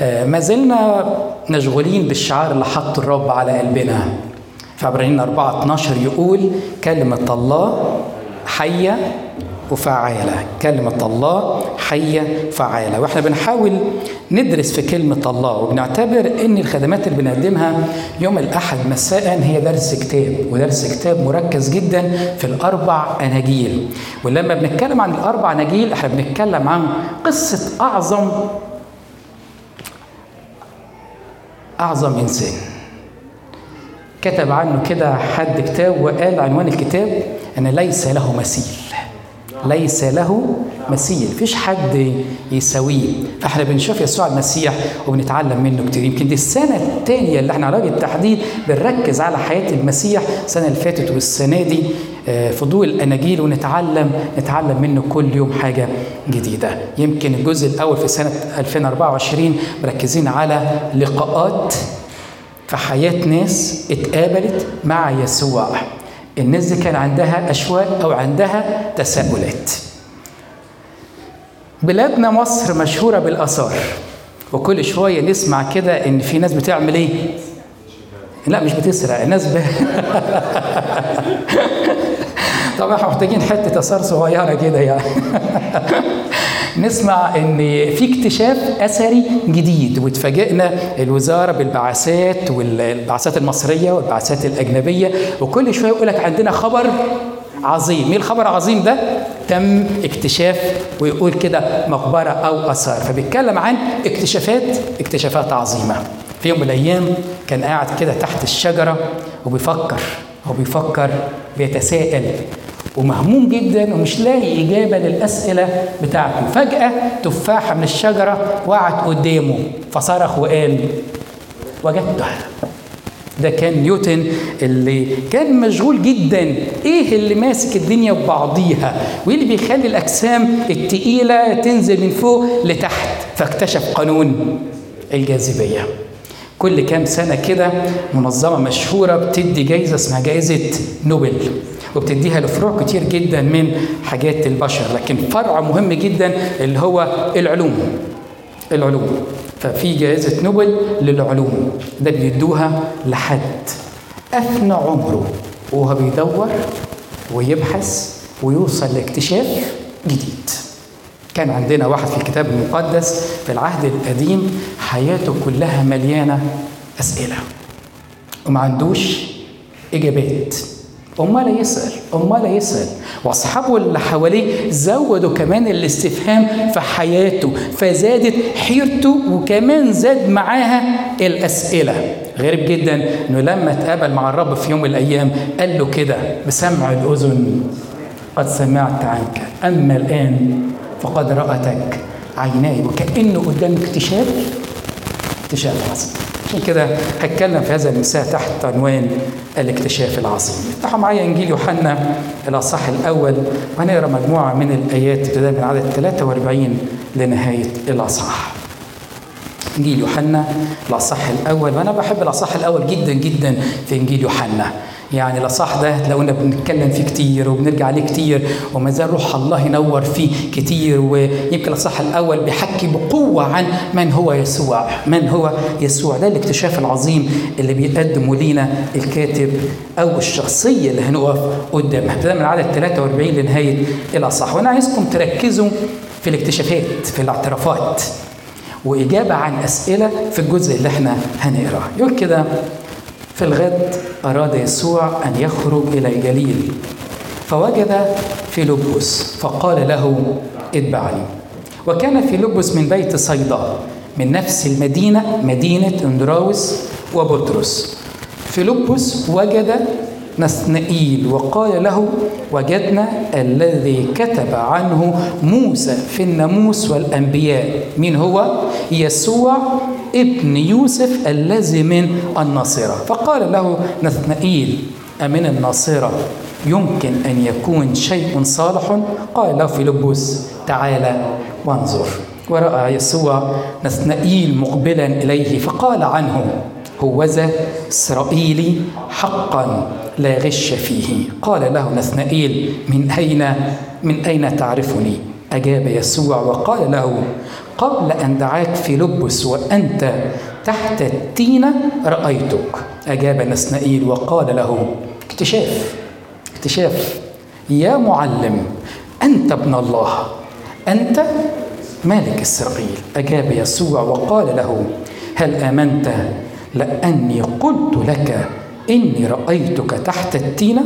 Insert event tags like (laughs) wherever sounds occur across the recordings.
ما زلنا مشغولين بالشعار اللي حطه الرب على قلبنا. في عبرانيين 4 12 يقول كلمة الله حية وفعالة كلمة الله حية فعالة وإحنا بنحاول ندرس في كلمة الله وبنعتبر إن الخدمات اللي بنقدمها يوم الأحد مساء هي درس كتاب ودرس كتاب مركز جدا في الأربع أناجيل ولما بنتكلم عن الأربع أناجيل إحنا بنتكلم عن قصة أعظم أعظم إنسان. كتب عنه كده حد كتاب وقال عنوان الكتاب أن ليس له مثيل. ليس له مثيل. فيش حد يساويه. فاحنا بنشوف يسوع المسيح وبنتعلم منه كتير. يمكن دي السنة الثانية اللي إحنا على وجه التحديد بنركز على حياة المسيح السنة اللي فاتت والسنة دي. في ضوء الأناجيل ونتعلم نتعلم منه كل يوم حاجة جديدة. يمكن الجزء الأول في سنة 2024 مركزين على لقاءات في حياة ناس اتقابلت مع يسوع. الناس دي كان عندها أشواق أو عندها تساؤلات. بلادنا مصر مشهورة بالآثار وكل شوية نسمع كده إن في ناس بتعمل إيه؟ لا مش بتسرق الناس ب... (laughs) طبعا إحنا محتاجين حتة اثار صغيرة كده يعني. (laughs) نسمع إن في اكتشاف أثري جديد واتفاجئنا الوزارة بالبعثات والبعثات المصرية والبعثات الأجنبية وكل شوية يقول لك عندنا خبر عظيم. إيه الخبر العظيم ده؟ تم اكتشاف ويقول كده مقبرة أو آثار. فبيتكلم عن اكتشافات اكتشافات عظيمة. في يوم من الأيام كان قاعد كده تحت الشجرة وبيفكر هو بيفكر بيتساءل ومهموم جدا ومش لاقي إجابة للأسئلة بتاعته. فجأة تفاحة من الشجرة وقعت قدامه فصرخ وقال وجدتها. ده كان نيوتن اللي كان مشغول جدا. إيه اللي ماسك الدنيا ببعضيها وإيه اللي بيخلي الأجسام التقيلة تنزل من فوق لتحت؟ فاكتشف قانون الجاذبية. كل كام سنة كده منظمة مشهورة بتدي جايزة اسمها جائزة نوبل وبتديها لفروع كتير جدا من حاجات البشر لكن فرع مهم جدا اللي هو العلوم العلوم. ففي جائزة نوبل للعلوم ده بيدوها لحد أثنى عمره وهو بيدور ويبحث ويوصل لاكتشاف جديد. كان عندنا واحد في الكتاب المقدس في العهد القديم حياته كلها مليانة أسئلة. وما عندوش إجابات. أمال يسأل أمال يسأل. وأصحابه اللي حواليه زودوا كمان الاستفهام في حياته فزادت حيرته وكمان زاد معاها الأسئلة. غريب جدا إنه لما اتقابل مع الرب في يوم من الأيام قال له كده بسمع الأذن قد سمعت عنك. أما الآن فقد رأتك عيناي وكأنه قدام اكتشاف اكتشاف عظيم. عشان كده هتكلم في هذا المساء تحت عنوان الاكتشاف العظيم. افتحوا معايا إنجيل يوحنا الاصح الأول وهنقرأ مجموعة من الآيات ابتداء من عدد 43 لنهاية الاصح إنجيل يوحنا الاصح الأول وأنا بحب الاصح الأول جدا جدا في إنجيل يوحنا. يعني الاصح ده تلاقونا بنتكلم فيه كتير وبنرجع عليه كتير وما زال روح الله ينور فيه كتير ويمكن الاصح الأول بيحكي بقوة عن من هو يسوع من هو يسوع. ده الاكتشاف العظيم اللي بيقدمه لينا الكاتب أو الشخصية اللي هنقف قدامها. ابتداء من عدد 43 لنهاية الأصح. وأنا عايزكم تركزوا في الاكتشافات في الاعترافات وإجابة عن أسئلة في الجزء اللي إحنا هنقراه. يقول كده في الغد أراد يسوع أن يخرج إلى الجليل فوجد فيلبس فقال له اتبعني وكان فيلبس من بيت صيدا من نفس المدينة مدينة أندراوس وبطرس. فيلبس وجد نثنائيل وقال له وجدنا الذي كتب عنه موسى في الناموس والأنبياء. من هو؟ يسوع ابن يوسف الذي من الناصرة. فقال له نثنائيل أمن الناصرة؟ يمكن أن يكون شيء صالح؟ قال له فيلبس تعالى وانظر. ورأى يسوع نثنائيل مقبلا إليه فقال عنه هوذا إسرائيلي حقا. لا غش فيه. قال له نثنائيل من أين من أين تعرفني؟ أجاب يسوع وقال له قبل أن دعاك في لبس وأنت تحت التينة رأيتك. أجاب نسنائيل وقال له اكتشاف اكتشاف. يا معلم أنت ابن الله أنت مالك إسرائيل أجاب يسوع وقال له هل آمنت؟ لأني قلت لك إني رأيتك تحت التينة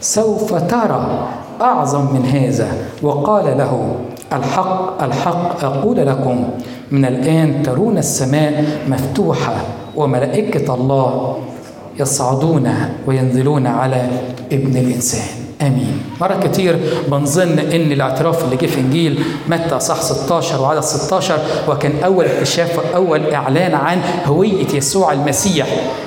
سوف ترى أعظم من هذا. وقال له الحق الحق أقول لكم من الآن ترون السماء مفتوحة وملائكة الله يصعدون وينزلون على ابن الإنسان. أمين. مرة كتير بنظن إن الاعتراف اللي جه في إنجيل متى صح 16 وعدد 16 وكان أول اكتشاف وأول إعلان عن هوية يسوع المسيح.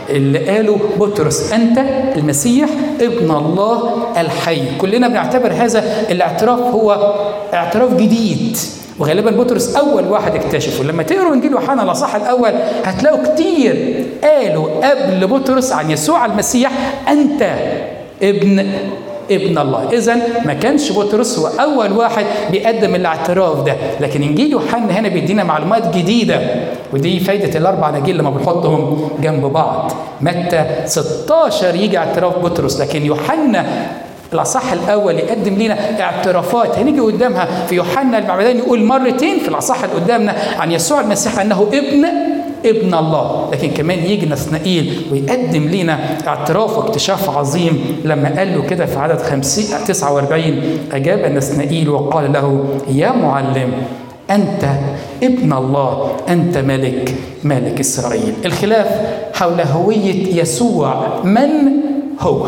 اللي قاله بطرس أنت المسيح ابن الله الحي. كلنا بنعتبر هذا الاعتراف هو اعتراف جديد. وغالبا بطرس أول واحد اكتشفه. لما تقروا إنجيل يوحنا الأصحاح الأول هتلاقوا كتير قالوا قبل بطرس عن يسوع المسيح أنت ابن ابن الله. اذا ما كانش بطرس هو أول واحد بيقدم الاعتراف ده. لكن انجيل يوحنا هنا بيدينا معلومات جديدة. ودي فايدة الأربع اناجيل لما بنحطهم جنب بعض. متى 16 يجي اعتراف بطرس. لكن يوحنا الأصح الأول يقدم لنا اعترافات. هنيجي قدامها في يوحنا المعمدان يقول مرتين في الأصح اللي قدامنا عن يسوع المسيح أنه ابن ابن الله. لكن كمان يجي نثنائيل ويقدم لنا اعتراف واكتشاف عظيم لما قال له كده في عدد 50 49 أجاب نثنائيل وقال له يا معلم أنت ابن الله أنت ملك ملك إسرائيل. الخلاف حول هوية يسوع من هو؟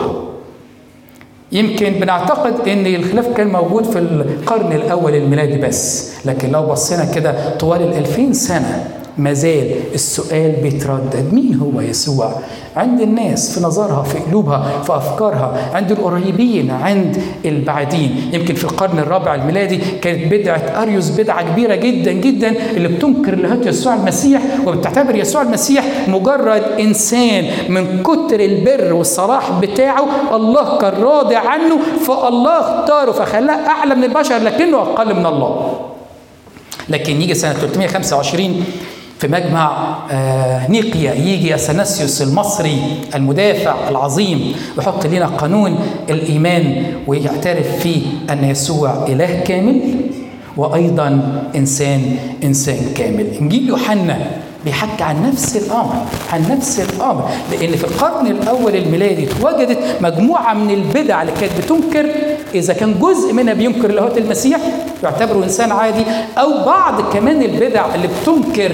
يمكن بنعتقد إن الخلاف كان موجود في القرن الأول الميلادي بس لكن لو بصينا كده طوال الألفين سنة ما زال السؤال بيتردد. مين هو يسوع؟ عند الناس في نظرها في قلوبها في أفكارها عند القريبين عند البعيدين. يمكن في القرن الرابع الميلادي كانت بدعة أريوس بدعة كبيرة جدا جدا اللي بتنكر لاهوت يسوع المسيح وبتعتبر يسوع المسيح مجرد إنسان. من كتر البر والصلاح بتاعه الله كان راضي عنه فالله اختاره فخلاه أعلى من البشر لكنه أقل من الله. لكن يجي سنة 325 في مجمع نيقيا يجي اثناسيوس المصري المدافع العظيم ويحط لنا قانون الإيمان ويعترف فيه أن يسوع إله كامل وأيضا إنسان إنسان كامل. إنجيل يوحنا بيحكي عن نفس الأمر عن نفس الأمر. لأن في القرن الأول الميلادي اتوجدت مجموعة من البدع اللي كانت بتنكر إذا كان جزء منها بينكر لاهوت المسيح يعتبره إنسان عادي أو بعض كمان البدع اللي بتنكر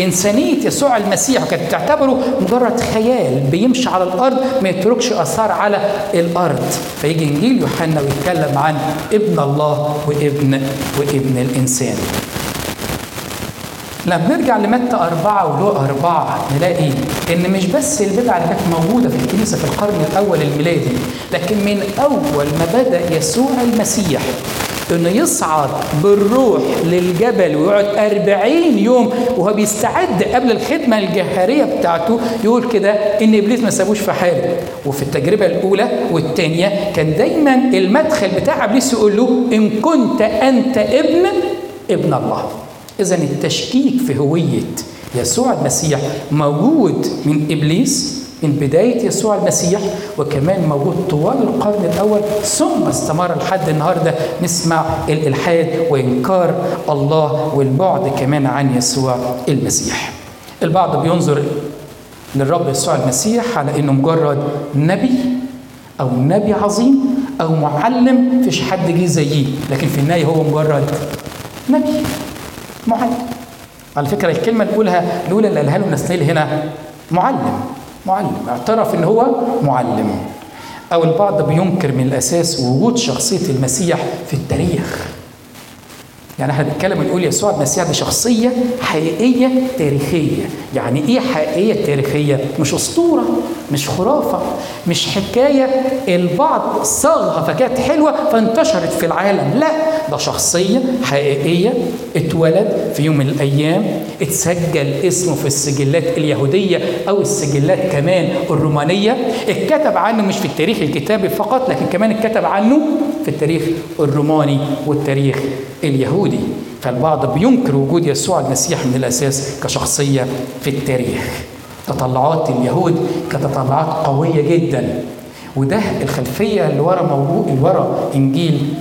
إنسانية يسوع المسيح وكانت بتعتبره مجرد خيال بيمشي على الأرض ما يتركش آثار على الأرض. فيجي إنجيل يوحنا ويتكلم عن ابن الله وابن وابن الإنسان. لما نرجع لمتى أربعة ولوقا أربعة نلاقي إن مش بس البدعة اللي كانت موجودة في الكنيسة في القرن الأول الميلادي لكن من أول ما بدأ يسوع المسيح إنه يصعد بالروح للجبل ويقعد أربعين يوم وهو بيستعد قبل الخدمة الجهارية بتاعته يقول كده إن إبليس ما سابوش في حاله. وفي التجربة الأولى والثانية كان دايما المدخل بتاع إبليس يقول له إن كنت أنت ابن ابن الله. إذا التشكيك في هوية يسوع المسيح موجود من إبليس من بداية يسوع المسيح وكمان موجود طوال القرن الأول ثم استمر لحد النهاردة. نسمع الإلحاد وإنكار الله والبعد كمان عن يسوع المسيح. البعض بينظر للرب يسوع المسيح على إنه مجرد نبي أو نبي عظيم أو معلم فيش حد جه زيه لكن في النهاية هو مجرد نبي. معلم. على فكرة الكلمة اللي بقولها الأولى اللي قالها له نسنيل هنا معلم معلم. اعترف إن هو معلم. أو البعض بينكر من الأساس وجود شخصية المسيح في التاريخ. يعني إحنا بنتكلم بنقول يسوع المسيح ده شخصية حقيقية تاريخية. يعني إيه حقيقية تاريخية؟ مش أسطورة مش خرافة مش حكاية. البعض صاغها فكانت حلوة فانتشرت في العالم. لا ده شخصية حقيقية اتولد في يوم من الأيام اتسجل اسمه في السجلات اليهودية أو السجلات كمان الرومانية. اتكتب عنه مش في التاريخ الكتابي فقط لكن كمان اتكتب عنه في التاريخ الروماني والتاريخ اليهودي. فالبعض بينكر وجود يسوع المسيح من الأساس كشخصية في التاريخ. تطلعات اليهود كتطلعات قوية جدا. وده الخلفية اللي ورا موضوع اللي ورا إنجيل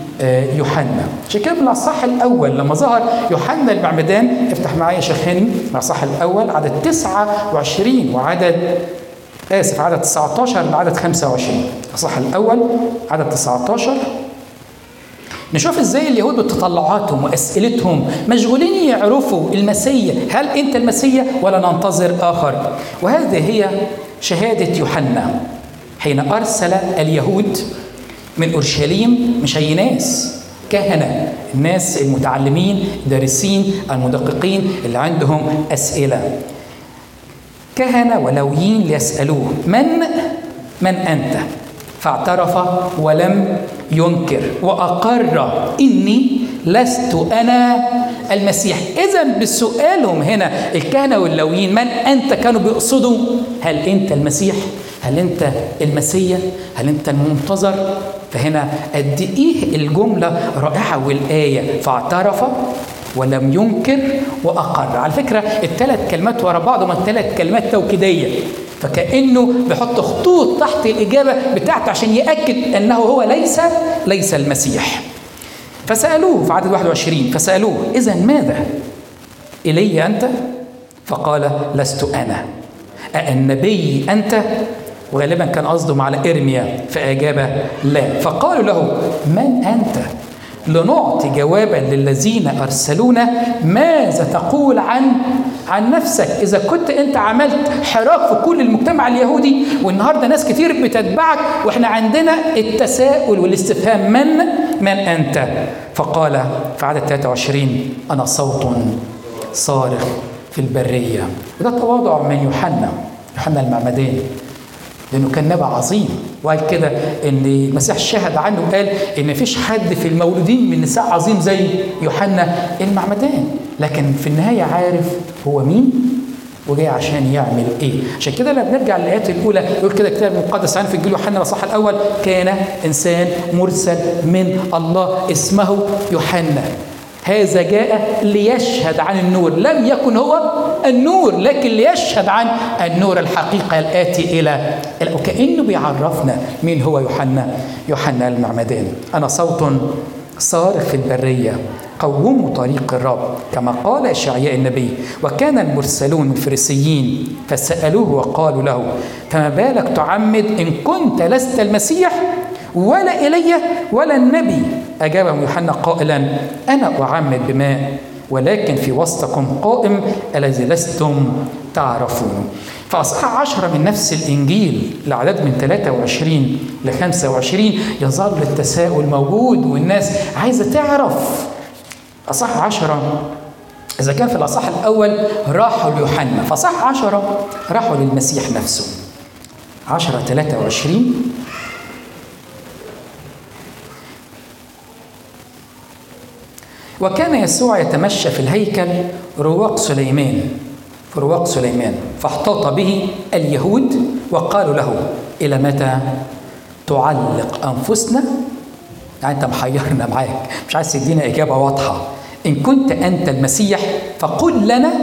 يوحنا. عشان الأصحاح الأول لما ظهر يوحنا المعمدان افتح معايا شيخ هاني الأصحاح الأول عدد 29 وعدد آسف عدد 19 لعدد 25 الأصحاح الأول عدد 19 نشوف إزاي اليهود بتطلعاتهم وأسئلتهم مشغولين يعرفوا المسيا هل أنت المسيا ولا ننتظر آخر؟ وهذه هي شهادة يوحنا حين أرسل اليهود من أورشليم مش اي ناس كهنة الناس المتعلمين الدارسين المدققين اللي عندهم أسئلة. كهنة ولويين ليسالوه من؟ من أنت؟ فاعترف ولم ينكر وأقر إني لست أنا المسيح. إذا بسؤالهم هنا الكهنة واللويين من أنت كانوا بيقصدوا؟ هل أنت المسيح؟ هل أنت المسيا هل أنت المنتظر؟ فهنا قد إيه الجملة رائعة والآية فاعترف ولم ينكر وأقر. على فكرة الثلاث كلمات ورا بعض هم ثلاث كلمات توكيدية. فكأنه بيحط خطوط تحت الإجابة بتاعته عشان يأكد أنه هو ليس ليس المسيح. فسألوه في عدد 21 فسألوه إذا ماذا؟ إلي أنت؟ فقال لست أنا. أالنبي أنت؟ وغالبا كان قصدهم على إرميا فأجاب لا. فقالوا له من أنت؟ لنعطي جوابا للذين أرسلونا ماذا تقول عن عن نفسك. إذا كنت أنت عملت حراك في كل المجتمع اليهودي والنهاردة ناس كتير بتتبعك وإحنا عندنا التساؤل والاستفهام من؟ من أنت؟ فقال في عدد 23 أنا صوت صارخ في البرية. وده تواضع من يوحنا يوحنا المعمدان لأنه كان نبع عظيم. وقال كده إن المسيح شهد عنه وقال إن مفيش حد في المولودين من نساء عظيم زي يوحنا المعمدان. لكن في النهاية عارف هو مين وجاي عشان يعمل إيه. عشان كده لما بنرجع للآيات الأولى يقول كده الكتاب المقدس عن في انجيل يوحنا الاصحاح الأول كان إنسان مرسل من الله اسمه يوحنا. هذا جاء ليشهد عن النور لم يكن هو النور لكن ليشهد عن النور الحقيقة الآتي إلى وكأنه بيعرفنا مين هو يوحنا. يوحنا المعمدان. أنا صوت صارخ البرية. قوموا طريق الرب كما قال إشعياء النبي وكان المرسلون الفريسيين فسألوه وقالوا له فما بالك تعمد إن كنت لست المسيح؟ ولا إلي ولا النبي. أجابهم يوحنا قائلا أنا أعمد بماء ولكن في وسطكم قائم الذي لستم تعرفون. فأصحاح عشرة من نفس الإنجيل الأعداد من 23 ل 25 يظل التساؤل موجود والناس عايزة تعرف. أصحاح عشرة إذا كان في الأصحاح الأول راحوا ليوحنا فأصحاح عشرة راحوا للمسيح نفسه. عشرة 23 وكان يسوع يتمشى في الهيكل رواق سليمان. في رواق سليمان. فاحتاط به اليهود وقالوا له إلى متى تعلق أنفسنا؟ يعني أنت محيرنا معاك. مش عايز تدينا إجابة واضحة. إن كنت أنت المسيح فقل لنا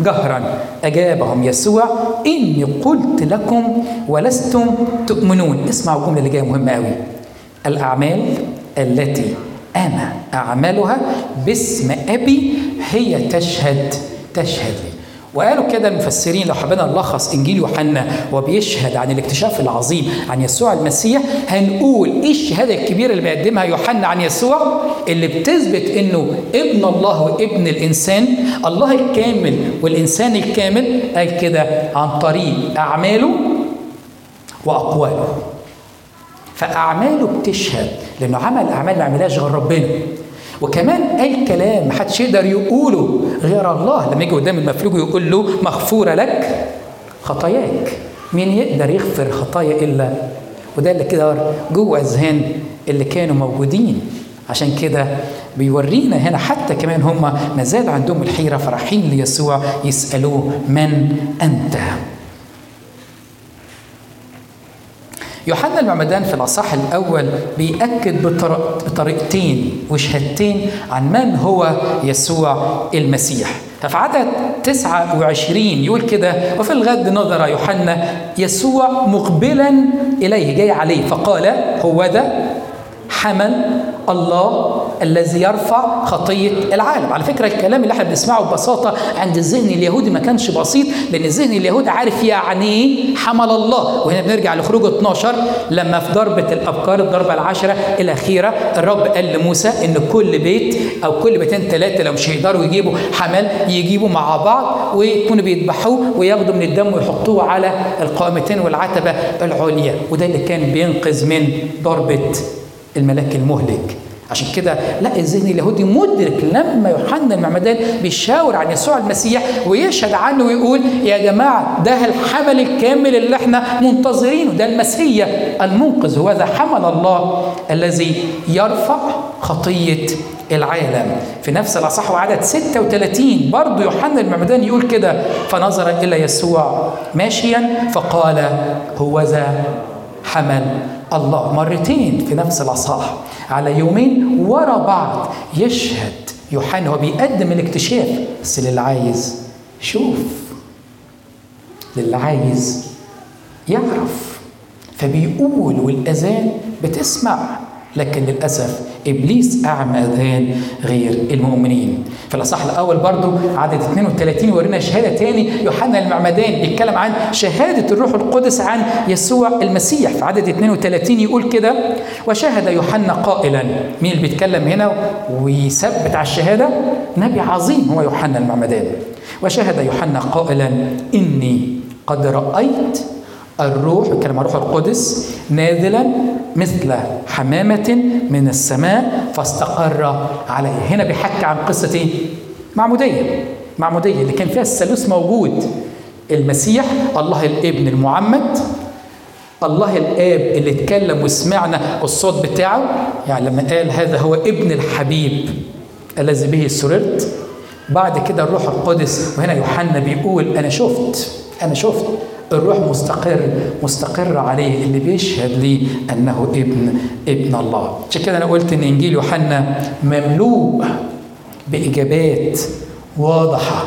جهرا. أجابهم يسوع إني قلت لكم ولستم تؤمنون. اسمعوا الجملة اللي جاية مهمة قوي الأعمال التي أنا أعملها باسم أبي هي تشهد تشهد لي. وقالوا كده المفسرين لو حبينا نلخص إنجيل يوحنا وبيشهد عن الاكتشاف العظيم عن يسوع المسيح هنقول إيه الشهادة الكبيرة اللي بيقدمها يوحنا عن يسوع؟ اللي بتثبت إنه ابن الله وابن الإنسان الله الكامل والإنسان الكامل قال كده عن طريق أعماله وأقواله. فأعماله بتشهد لأنه عمل أعمال ما عملهاش غير ربنا. وكمان أي كلام محدش يقدر يقوله غير الله. لما يجي قدام المفلوج ويقول له مغفورة لك خطاياك. مين يقدر يغفر خطايا إلا؟ وده اللي كده جوه أذهان اللي كانوا موجودين. عشان كده بيورينا هنا حتى كمان هم ما زال عندهم الحيرة فرايحين ليسوع يسألوه من أنت؟ يوحنا المعمدان في الأصح الأول بيأكد بطريقتين وشهادتين عن من هو يسوع المسيح. ففي عدد 29 يقول كده وفي الغد نظر يوحنا يسوع مقبلا إليه جاي عليه فقال هو ده حمل الله الذي يرفع خطية العالم. على فكرة الكلام اللي إحنا بنسمعه ببساطة عند الذهن اليهودي ما كانش بسيط لأن الذهن اليهودي عارف يعني إيه؟ حمل الله. وهنا بنرجع لخروج 12 لما في ضربة الأبكار الضربة العشرة الأخيرة الرب قال لموسى إن كل بيت أو كل بيتين ثلاثة لو مش هيقدروا يجيبوا حمل يجيبوا مع بعض ويكونوا بيذبحوه وياخدوا من الدم ويحطوه على القائمتين والعتبة العليا. وده اللي كان بينقذ من ضربة الملاك المهلك. عشان كده لا الذهن اليهودي مدرك لما يوحنا المعمدان بيشاور عن يسوع المسيح ويشهد عنه ويقول يا جماعة ده الحمل الكامل اللي إحنا منتظرينه ده المسيح المنقذ هو ذا حمل الله الذي يرفع خطية العالم. في نفس الأصح وعدد 36 برضه يوحنا المعمدان يقول كده فنظر إلى يسوع ماشيا فقال هو ذا حمل الله. مرتين في نفس الأصحاح. على يومين ورا بعض. يشهد يوحنا هو بيقدم الاكتشاف. بس للي عايز شوف للي عايز يعرف. فبيقول والأذان بتسمع. لكن للأسف إبليس أعمى اذهان غير المؤمنين. في الاصح الأول برضو عدد 32 يورينا شهادة تاني. يوحنا المعمدان بيتكلم عن شهادة الروح القدس عن يسوع المسيح. في عدد 32 يقول كده وشهد يوحنا قائلا. مين اللي بيتكلم هنا؟ ويثبت على الشهادة نبي عظيم هو يوحنا المعمدان. وشهد يوحنا قائلا إني قد رأيت الروح عن الروح القدس نازلا مثل حمامة من السماء فاستقر عليه. هنا بيحكي عن قصة إيه؟ معمودية معمودية اللي كان فيها الثالوث موجود. المسيح الله الابن المعمد. الله الآب اللي اتكلم وسمعنا الصوت بتاعه. يعني لما قال هذا هو ابن الحبيب الذي به سررت. بعد كده الروح القدس وهنا يوحنا بيقول أنا شفت أنا شفت. الروح مستقر مستقر عليه. اللي بيشهد لي أنه ابن ابن الله. عشان كده أنا قلت إن إنجيل يوحنا مملوء بإجابات واضحة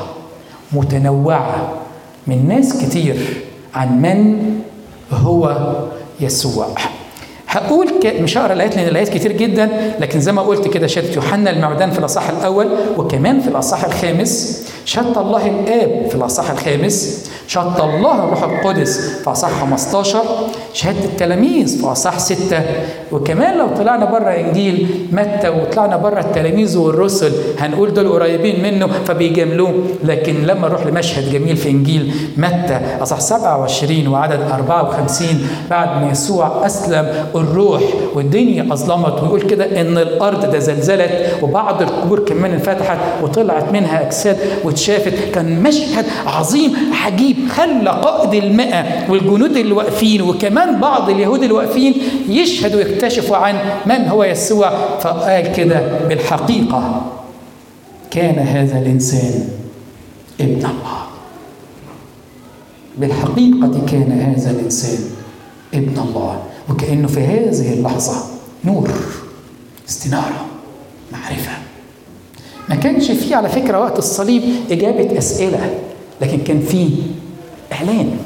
متنوعة من ناس كتير عن من هو يسوع. هقول ك... مش هقرأ الآيات لأن الآيات كتير جدا لكن زي ما قلت كده شهادة يوحنا المعدان في الاصح الأول وكمان في الاصح الخامس شهادة الله الآب في الاصح الخامس شهاده الله الروح القدس في اصح 15 شهادة التلاميذ في اصح 6 وكمان لو طلعنا بره إنجيل متى وطلعنا بره التلاميذ والرسل هنقول دول قريبين منه فبيجاملوه. لكن لما نروح لمشهد جميل في إنجيل متى اصح 27 وعدد 54 بعد ما يسوع أسلم الروح والدنيا أظلمت ويقول كده إن الأرض تزلزلت وبعض القبور كمان انفتحت وطلعت منها أجساد واتشافت. كان مشهد عظيم عجيب. خلى قائد المئة والجنود اللي واقفين وكمان بعض اليهود اللي واقفين يشهدوا ويكتشفوا عن من هو يسوع. فقال كده بالحقيقة كان هذا الإنسان ابن الله. بالحقيقة كان هذا الإنسان ابن الله. وكأنه في هذه اللحظة نور استنارة معرفة. ما كانش فيه على فكرة وقت الصليب إجابة أسئلة لكن كان فيه إعلان.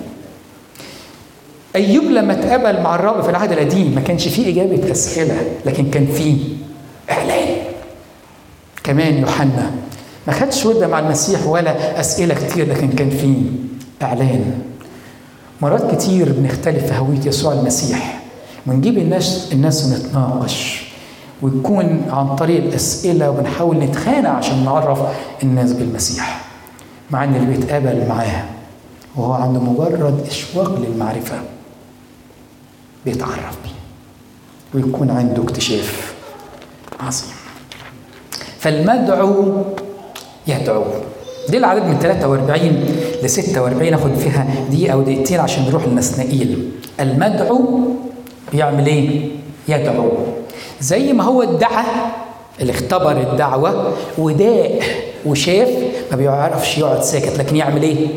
أيوب لما اتقابل مع الرب في العهد القديم ما كانش فيه إجابة أسئلة لكن كان فيه إعلان. كمان يوحنا ما خدش ودة مع المسيح ولا أسئلة كتير لكن كان فيه إعلان. مرات كتير بنختلف في هوية يسوع المسيح. ونجيب الناس الناس ونتناقش ويكون عن طريق الأسئلة وبنحاول نتخانق عشان نعرف الناس بالمسيح مع إن اللي بيتقابل معاه وهو عنده مجرد إشواق للمعرفة. بيتعرف بيه. ويكون عنده اكتشاف عظيم. فالمدعو يدعو. دي العدد من 43 ل 46 ناخد فيها دقيقة أو دقيقتين عشان نروح لنسنائيل المدعو بيعمل إيه؟ يدعو. زي ما هو ادعى اللي اختبر الدعوة وداء وشاف ما بيعرفش يقعد ساكت لكن يعمل إيه؟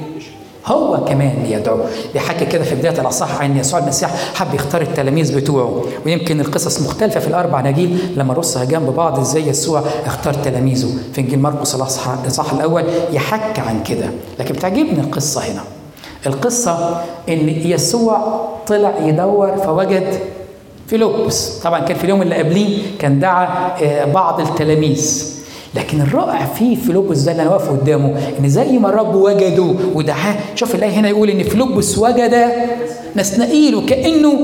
هو كمان يدعو. بيحكي كده في بداية الأصح عن يسوع المسيح حب يختار التلاميذ بتوعه. ويمكن القصص مختلفة في الأربع اناجيل لما نرصها جنب بعض إزاي يسوع اختار تلاميذه. في إنجيل مرقس الأصح الأول يحكي عن كده. لكن بتعجبني القصة هنا. القصة إن يسوع طلع يدور فوجد فيلبس طبعا كان في اليوم اللي قبليه كان دعا بعض التلاميذ. لكن الرائع فيه فيلبس ده اللي أنا واقف قدامه إن زي ما الرب وجده ودعاه شوف الآية هنا يقول إن فيلبس وجد نسنائيل وكانه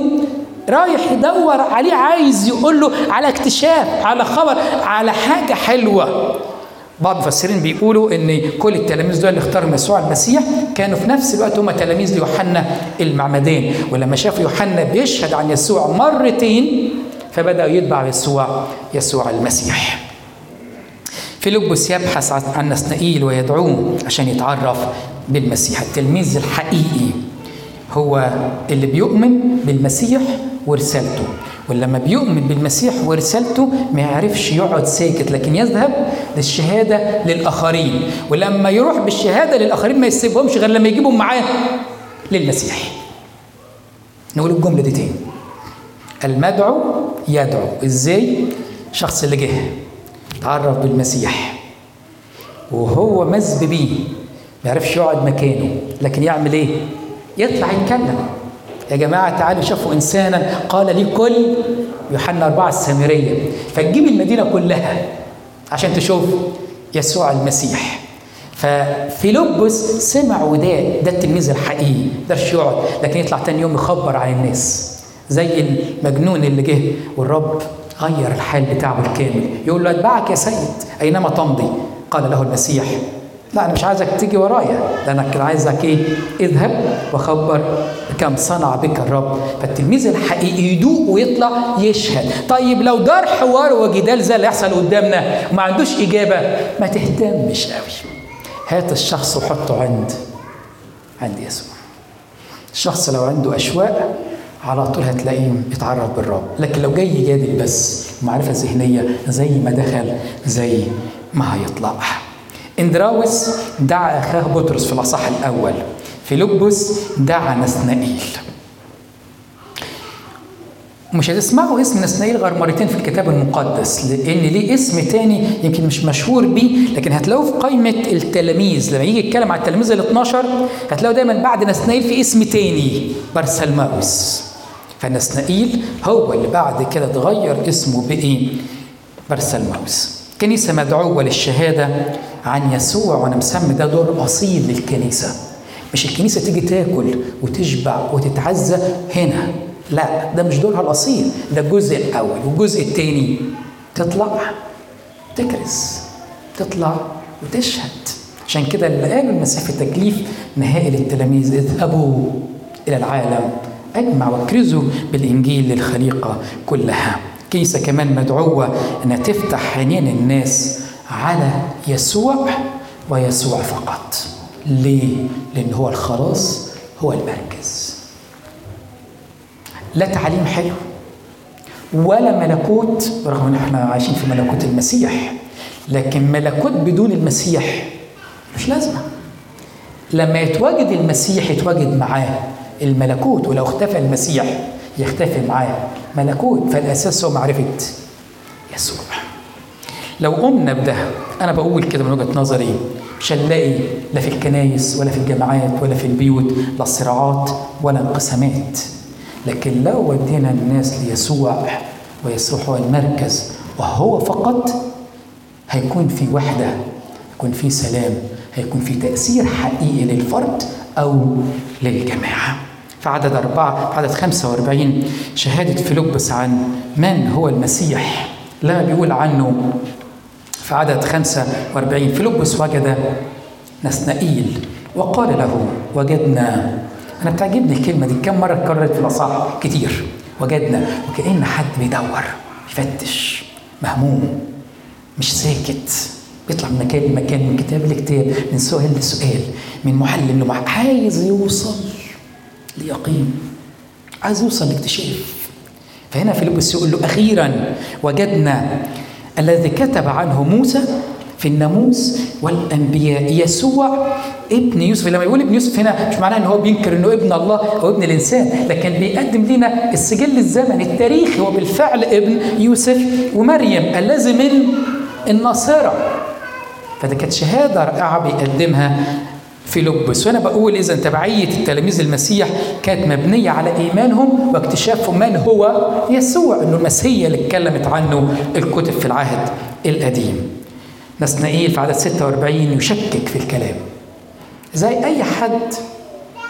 رايح يدور عليه عايز يقول له على اكتشاف على خبر على حاجة حلوة. بعض المفسرين بيقولوا إن كل التلاميذ دول اللي اختارهم يسوع المسيح كانوا في نفس الوقت هم تلاميذ ليوحنا المعمدان ولما شافوا يوحنا بيشهد عن يسوع مرتين فبداوا يتبعوا يسوع يسوع المسيح. فيلبس يبحث عن نسنائيل ويدعوه عشان يتعرف بالمسيح. التلميذ الحقيقي هو اللي بيؤمن بالمسيح ورسالته ولما بيؤمن بالمسيح ورسالته ما يعرفش يقعد ساكت لكن يذهب للشهادة للآخرين. ولما يروح بالشهادة للآخرين ما يسيبهمش غير لما يجيبهم معاه للمسيح. نقول الجملة دي تاني. المدعو يدعو. إزاي؟ شخص اللي جه. تعرف بالمسيح. وهو مزب بيه. ما يعرفش يقعد مكانه. لكن يعمل إيه؟ يطلع يتكلم. يا جماعة تعالوا شافوا إنسانا قال لي كل يوحنا أربعة السامرية. فتجيب المدينة كلها عشان تشوف يسوع المسيح. ففيلبس سمع وده ده التلميذ الحقيقي. مقدرش يقعد. لكن يطلع تاني يوم يخبر عن الناس. زي المجنون اللي جه والرب غير الحال بتاعه بالكامل. يقول له أتبعك يا سيد أينما تمضي؟ قال له المسيح لا أنا مش عايزك تيجي ورايا كان عايزك إيه؟ اذهب وخبر كم صنع بك الرب. فالتلميذ الحقيقي يدوق ويطلع يشهد. طيب لو دار حوار وجدال زي اللي يحصل قدامنا وما عندوش إجابة ما تهتمش قوي هات الشخص وحطه عند عند يسوع. الشخص لو عنده أشواق على طول هتلاقيه يتعرف بالرب. لكن لو جاي يجادل بس معرفة ذهنية زي ما دخل زي ما هيطلع. اندراوس دعا أخاه بطرس في الأصح الأول. فيلبس دعا نسنائيل. مش هتسمعوا اسم نسنائيل غير مرتين في الكتاب المقدس لأن ليه اسم تاني يمكن مش مشهور بيه لكن هتلاقوه في قائمة التلاميذ. لما يجي يتكلم عن التلاميذ ال 12 هتلاقوا دايما بعد نسنائيل في اسم تاني برسلماوس فنسنائيل هو اللي بعد كده اتغير اسمه بإيه؟ برسلماوس كنيسة مدعوة للشهادة عن يسوع وأنا مسمي ده دور أصيل للكنيسة. مش الكنيسة تيجي تاكل وتشبع وتتعزى هنا لا ده مش دورها الأصيل ده الجزء الأول. والجزء الثاني تطلع تكرز تطلع وتشهد. عشان كده اللي قال المسيح في تكليف نهائي للتلاميذ اذهبوا إلى العالم. أجمع واكرزوا بالإنجيل للخليقة كلها. كنيسه كمان مدعوة انها تفتح عينين الناس على يسوع ويسوع فقط. ليه؟ لأن هو الخلاص هو المركز. لا تعليم حلو ولا ملكوت رغم إن إحنا عايشين في ملكوت المسيح لكن ملكوت بدون المسيح مش لازمة. لما يتواجد المسيح يتواجد معاه. الملكوت ولو اختفى المسيح يختفي معاه. ملكوت فالأساس هو معرفة يسوع. لو قمنا بده أنا بقول كده من وجهة نظري مش هنلاقي لا في الكنايس ولا في الجامعات ولا في البيوت لا صراعات ولا انقسامات. لكن لو ودينا الناس ليسوع ويسوع هو المركز وهو فقط هيكون في وحدة هيكون في سلام هيكون في تأثير حقيقي للفرد أو للجماعة. في عدد أربعة في عدد 45 شهادة فيلبس عن من هو المسيح؟ لما بيقول عنه. في عدد 45 فيلبس وجد نسنائيل وقال له وجدنا. أنا بتعجبني الكلمة دي كم مرة اتكررت في الاصح كتير. وجدنا. وكأن حد بيدور يفتش مهموم مش ساكت. بيطلع من مكان لمكان من كتاب لكتاب من سؤال لسؤال من معلم لمعلم عايز يوصل. ليقين عايز يوصل لاكتشاف فهنا فيلبس يقول له أخيرا وجدنا الذي كتب عنه موسى في الناموس والأنبياء يسوع ابن يوسف. لما يقول ابن يوسف هنا مش معناه إن هو بينكر إنه ابن الله أو ابن الإنسان لكن بيقدم لنا السجل الزمني التاريخي هو بالفعل ابن يوسف ومريم الذي من الناصره فده كانت شهادة رائعة بيقدمها فيلبس وأنا بقول إذا تبعية التلاميذ المسيح كانت مبنية على إيمانهم واكتشافهم من هو؟ يسوع إنه المسيح اللي اتكلمت عنه الكتب في العهد القديم. نسنائيل في عدد 46 يشكك في الكلام. زي أي حد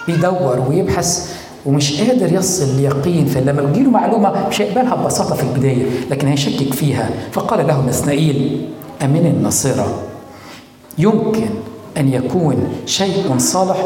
بيدور ويبحث ومش قادر يصل ليقين فلما بتجيله معلومة مش هيقبلها ببساطة في البداية لكن هيشكك فيها. فقال له نسنائيل امن الناصره يمكن أن يكون شيء صالح.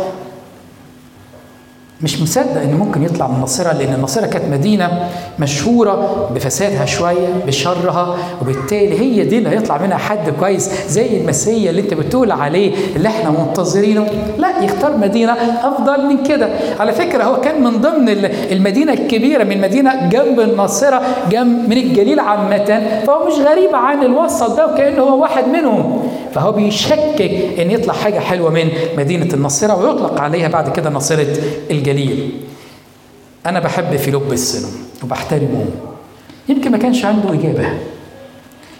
مش مصدق ان ممكن يطلع من الناصرة لأن الناصرة كانت مدينة مشهورة بفسادها شوية بشرها وبالتالي هي دي اللي هيطلع منها حد كويس زي المسيا اللي أنت بتقول عليه اللي إحنا منتظرينه. لا يختار مدينة أفضل من كده. على فكرة هو كان من ضمن المدينة الكبيرة من مدينة جنب الناصرة جنب من الجليل عامة فهو مش غريب عن الوسط ده وكأنه هو واحد منهم. فهو بيشكك إن يطلع حاجة حلوة من مدينة الناصره ويطلق عليها بعد كده ناصره الجليل. أنا بحب فيلبس وبحترمه. يمكن ما كانش عنده إجابة.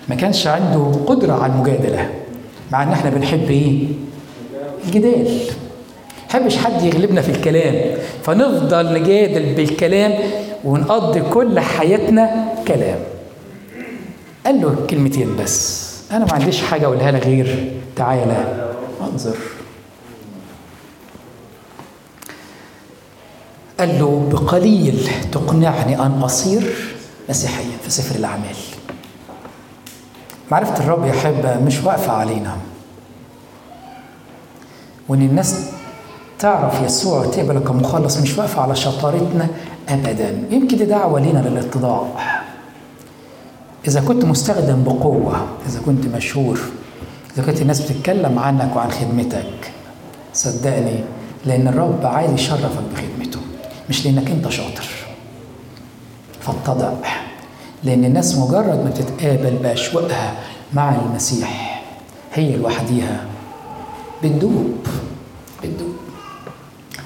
ما كانش عنده قدرة على المجادلة. مع إن إحنا بنحب إيه؟ الجدال. حبش حد يغلبنا في الكلام. فنفضل نجادل بالكلام ونقضي كل حياتنا كلام. قال له كلمتين بس. أنا ما عنديش حاجة أقولها لك غير تعالى. انظر. قال له بقليل تقنعني أن أصير مسيحيا في سفر الأعمال. معرفه الرب يحب مش واقفة علينا. وإن الناس تعرف يسوع وتقبل كمخلص مش واقفة على شطارتنا ابدا. يمكن دي دعوة لينا للاتضاع. إذا كنت مستخدم بقوة إذا كنت مشهور إذا كنت الناس بتتكلم عنك وعن خدمتك صدقني لأن الرب عايز يشرفك بخدمته مش لأنك أنت شاطر. فاتضع لأن الناس مجرد ما بتتقابل بأشواقها مع المسيح هي لوحديها. بتدوب بتدوب.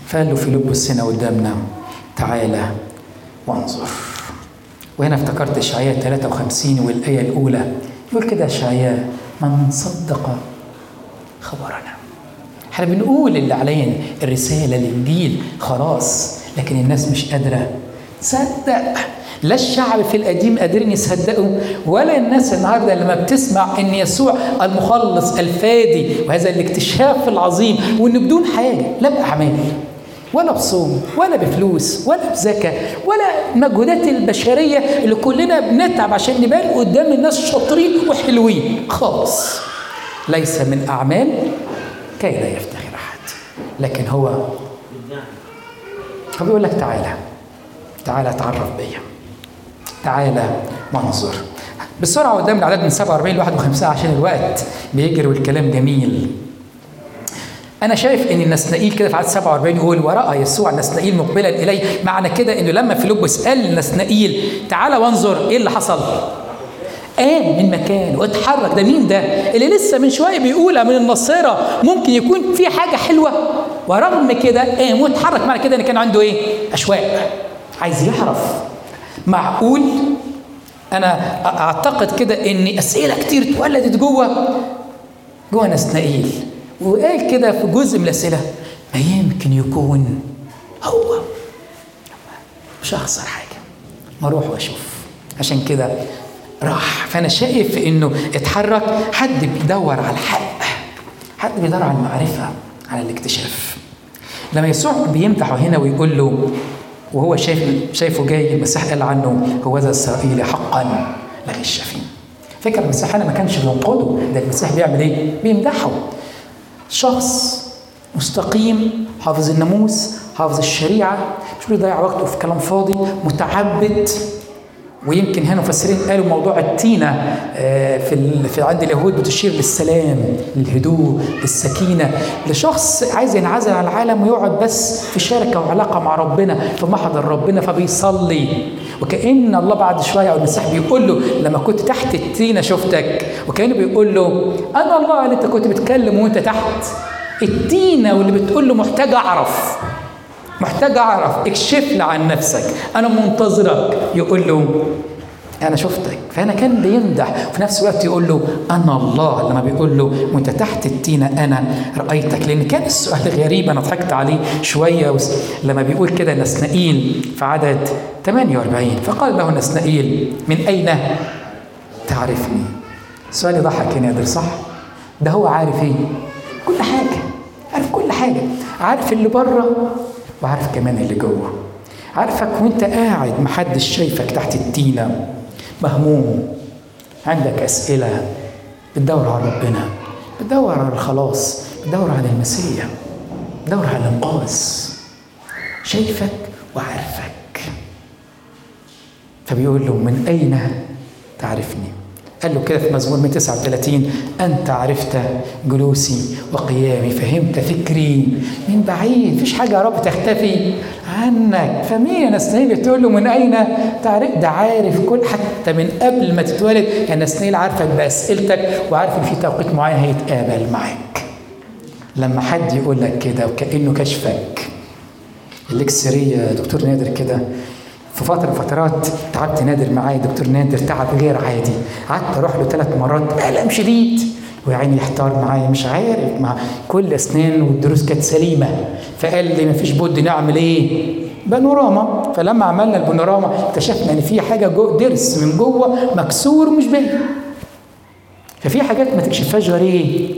فقال له فيلبس هنا قدامنا تعالى وانظر. وهنا افتكرت اشعياء 53 والآية الأولى. يقول كده اشعياء من صدق خبرنا. إحنا بنقول اللي علينا الرسالة الإنجيل خلاص لكن الناس مش قادرة تصدق. لا الشعب في القديم قادرين يصدقوا ولا الناس النهارده لما بتسمع إن يسوع المخلص الفادي وهذا الاكتشاف العظيم وإن بدون حاجة لا باعمال ولا بصوم ولا بفلوس ولا بزكاة ولا المجهودات البشرية اللي كلنا بنتعب عشان نبان قدام الناس شاطرين وحلوين. خالص. ليس من أعمال كي لا يفتخر أحد. لكن هو هو بيقول لك تعالى. تعالى اتعرف بيا تعالى منظر. بسرعة قدام العدد من 47 ل 51 عشان الوقت. بيجري والكلام جميل. أنا شايف إن النسنائيل كده في عدد 47 يقول وراى يسوع نسنائيل مقبلا إليه. معنى كده إنه لما فيلبس قال لنسنائيل تعالى وانظر إيه اللي حصل. قام من مكانه واتحرك ده مين ده؟ اللي لسه من شوية بيقول من النصارى ممكن يكون في حاجة حلوة. ورغم كده قام واتحرك. معنى كده إن كان عنده إيه؟ أشواق. عايز يعرف. معقول؟ أنا اعتقد كده إن أسئلة كتير اتولدت جوه جوه نسنائيل. وقال كده في جزء من الأسئلة ما يمكن يكون هو. مش هخسر حاجة ما أروح وأشوف. عشان كده راح. فأنا شايف إنه اتحرك حد بيدور على الحق حد بيدور على المعرفة على الاكتشاف. لما يسوع بيمدحه هنا ويقول له وهو شايف شايفه جاي المسيح قال عنه هو ذا اسرائيلي حقا لغش فيه. فكر المسيح هنا ما كانش بينقده ده المسيح بيعمل إيه؟ بيمدحه. شخص مستقيم حافظ الناموس حافظ الشريعة مش بيضيع وقته في كلام فاضي متعبد. ويمكن هنا مفسرين قالوا موضوع التينة في في عند اليهود بتشير للسلام للهدوء للسكينة. لشخص عايز ينعزل عن العالم ويقعد بس في شركة وعلاقة مع ربنا في محضر ربنا فبيصلي. وكأن الله بعد شوية أو المسيح بيقول له لما كنت تحت التينة شفتك. وكأنه بيقول له أنا الله اللي أنت كنت بتكلم وأنت تحت. التينة واللي بتقول له محتاج أعرف. محتاج أعرف اكشف لي عن نفسك. أنا منتظرك. يقول له أنا شفتك. فهنا كان بيمدح. وفي نفس الوقت يقول له أنا الله. لما بيقول له وأنت تحت التينة أنا رأيتك. لأن كان السؤال غريب أنا ضحكت عليه شوية. لما بيقول كده نسنائيل في عدد 48 فقال له نسنائيل من أين تعرفني؟ السؤال يضحك يا نادر صح؟ ده هو عارف إيه؟ كل حاجة. عارف كل حاجة. عارف اللي بره؟ وعارف كمان اللي جوه. عارفك وانت قاعد محدش شايفك تحت التينة مهموم عندك أسئلة بتدور على ربنا بتدور على الخلاص بتدور على المسيح بتدور على الإنقاذ شايفك وعارفك. فبيقول له من أين تعرفني؟ قال له كده في مزمور 139 أنت عرفت جلوسي وقيامي فهمت فكري. من بعيد مفيش حاجة يا رب تختفي عنك. فمين يا نسنيل؟ تقول له من أين؟ تعرف؟ ده عارف كل حتى من قبل ما تتولد يا نسنيل عارفك بأسئلتك وعارف إن في توقيت معين هيتقابل معاك. لما حد يقول لك كده وكأنه كشفك. الإكسرية دكتور نادر كده في فترة من فترات تعبت نادر معايا دكتور نادر تعب غير عادي. قعدت أروح له ثلاث مرات الم شديد. ويعني يحتار معايا مش عارف مع كل اسنان والدروس كانت سليمة. فقال لي مفيش بد نعمل إيه؟ بانوراما. فلما عملنا البانوراما اكتشفنا إن في حاجة جو ضرس من جوه مكسور ومش باين. ففي حاجات ما تكشفهاش غير إيه؟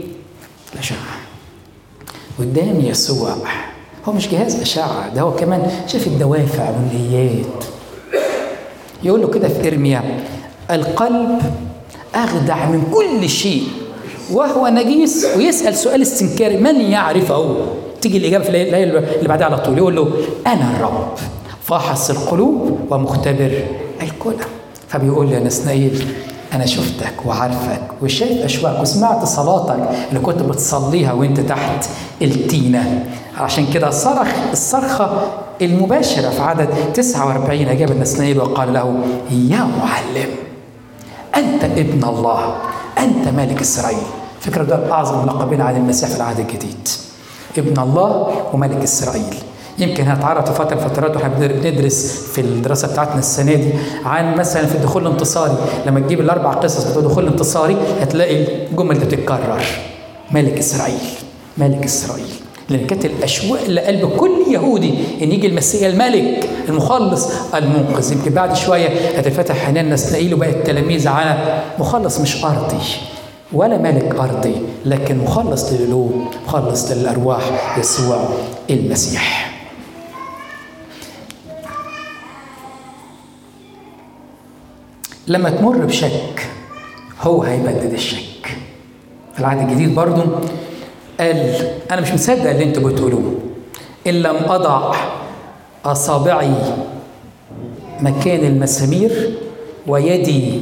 الأشعة. قدام يسوع. هو مش جهاز أشعة ده هو كمان شاف الدوافع والنيات يقول له كده في إرميا القلب أخدع من كل شيء وهو نجيس ويسأل سؤال استنكاري من يعرفه؟ تيجي الإجابة في الآية اللي بعدها على طول يقول له أنا الرب فاحص القلوب ومختبر الكلى. فبيقول لي يا نسنائيل أنا شفتك وعارفك وشايف أشواك وسمعت صلاتك اللي كنت بتصليها وأنت تحت التينة. عشان كده صرخ الصرخة المباشرة في عدد 49 أجاب النسنائيل وقال له يا معلم أنت ابن الله أنت ملك إسرائيل. فكرة ده أعظم لقبين عن المسيح في العهد الجديد. ابن الله وملك إسرائيل. يمكن هنتعرض في فتره فترات وإحنا بندرس في الدراسة بتاعتنا السنة دي عن مثلا في الدخول الانتصاري. لما تجيب الأربع قصص بتوع الدخول الانتصاري هتلاقي الجمل دي بتتكرر. ملك إسرائيل ملك إسرائيل. لأن كانت الأشواق اللي قلب كل يهودي إن يجي المسيح الملك المخلص المنقذ. يمكن بعد شوية هتفتح حنان نسنائيل وبقى التلاميذ على مخلص مش أرضي ولا ملك أرضي لكن مخلص للقلوب مخلص للأرواح يسوع المسيح. لما تمر بشك هو هيبدد الشك. في العهد الجديد برضو قال أنا مش مصدق اللي أنتوا بتقولوه. إن لم أضع أصابعي مكان المسامير ويدي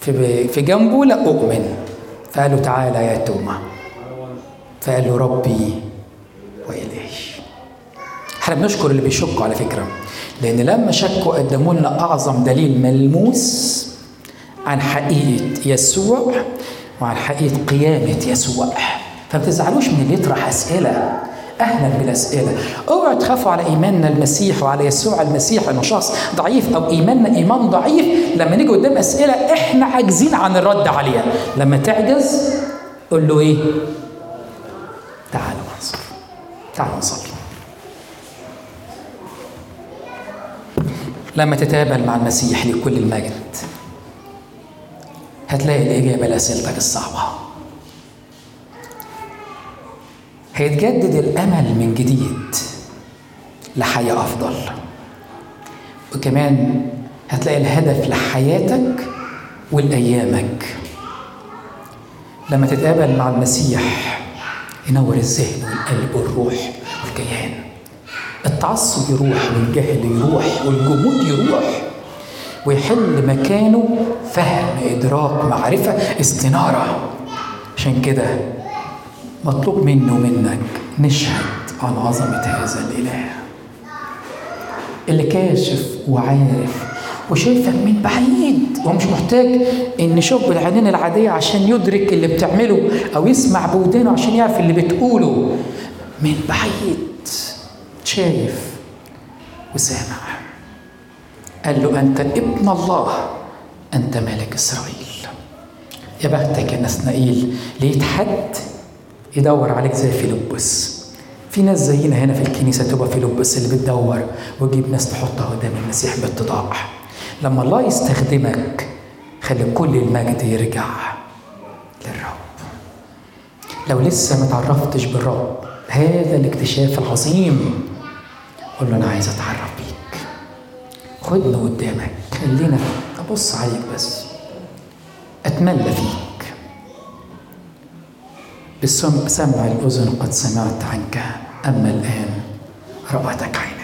في في جنبه لا أؤمن. فقال له تعالى يا توما فقال له ربي والهي إحنا بنشكر اللي بيشكوا على فكرة. لأن لما شكوا قدموا لنا أعظم دليل ملموس عن حقيقة يسوع وعن حقيقة قيامة يسوع. فما تزعلوش من اللي يطرح أسئلة. أهلا بالأسئلة. أوعوا تخافوا على إيماننا المسيح وعلى يسوع المسيح انه شخص ضعيف أو إيماننا إيمان ضعيف. لما نيجي قدام أسئلة إحنا عاجزين عن الرد عليها. لما تعجز قول له إيه؟ تعالوا نصلي تعالوا نصلي. لما تتقابل مع المسيح لكل المجد هتلاقي الإجابة لأسئلتك الصعبة. هيتجدد الأمل من جديد لحياة أفضل. وكمان هتلاقي الهدف لحياتك ولأيامك. لما تتقابل مع المسيح ينور الذهن والقلب والروح والكيان. التعصب يروح والجهل يروح والجمود يروح ويحل مكانه فهم إدراك معرفة استنارة. عشان كده مطلوب منه ومنك نشهد عن عظمة هذا الإله. اللي كاشف وعارف وشايفك من بعيد ومش محتاج إن يشوف بالعينين العادية عشان يدرك اللي بتعمله أو يسمع بودانه عشان يعرف اللي بتقوله. من بعيد. شايف وسامع. قال له أنت ابن الله أنت ملك إسرائيل. يا بختك يا نسنائيل لقيت حد يدور عليك زي فيلبس. في ناس زينا هنا في الكنيسة تبقى فيلبس اللي بتدور وتجيب ناس تحطها قدام المسيح باتضاع لما الله يستخدمك خلي كل المجد يرجع للرب. لو لسه ما تعرفتش بالرب هذا الاكتشاف العظيم قول له أنا عايز أتعرف بيك. خدني قدامك خلينا أبص عليك بس. أتملى فيك. بالسمع الأذن قد سمعت عنك أما الآن رأتك عيني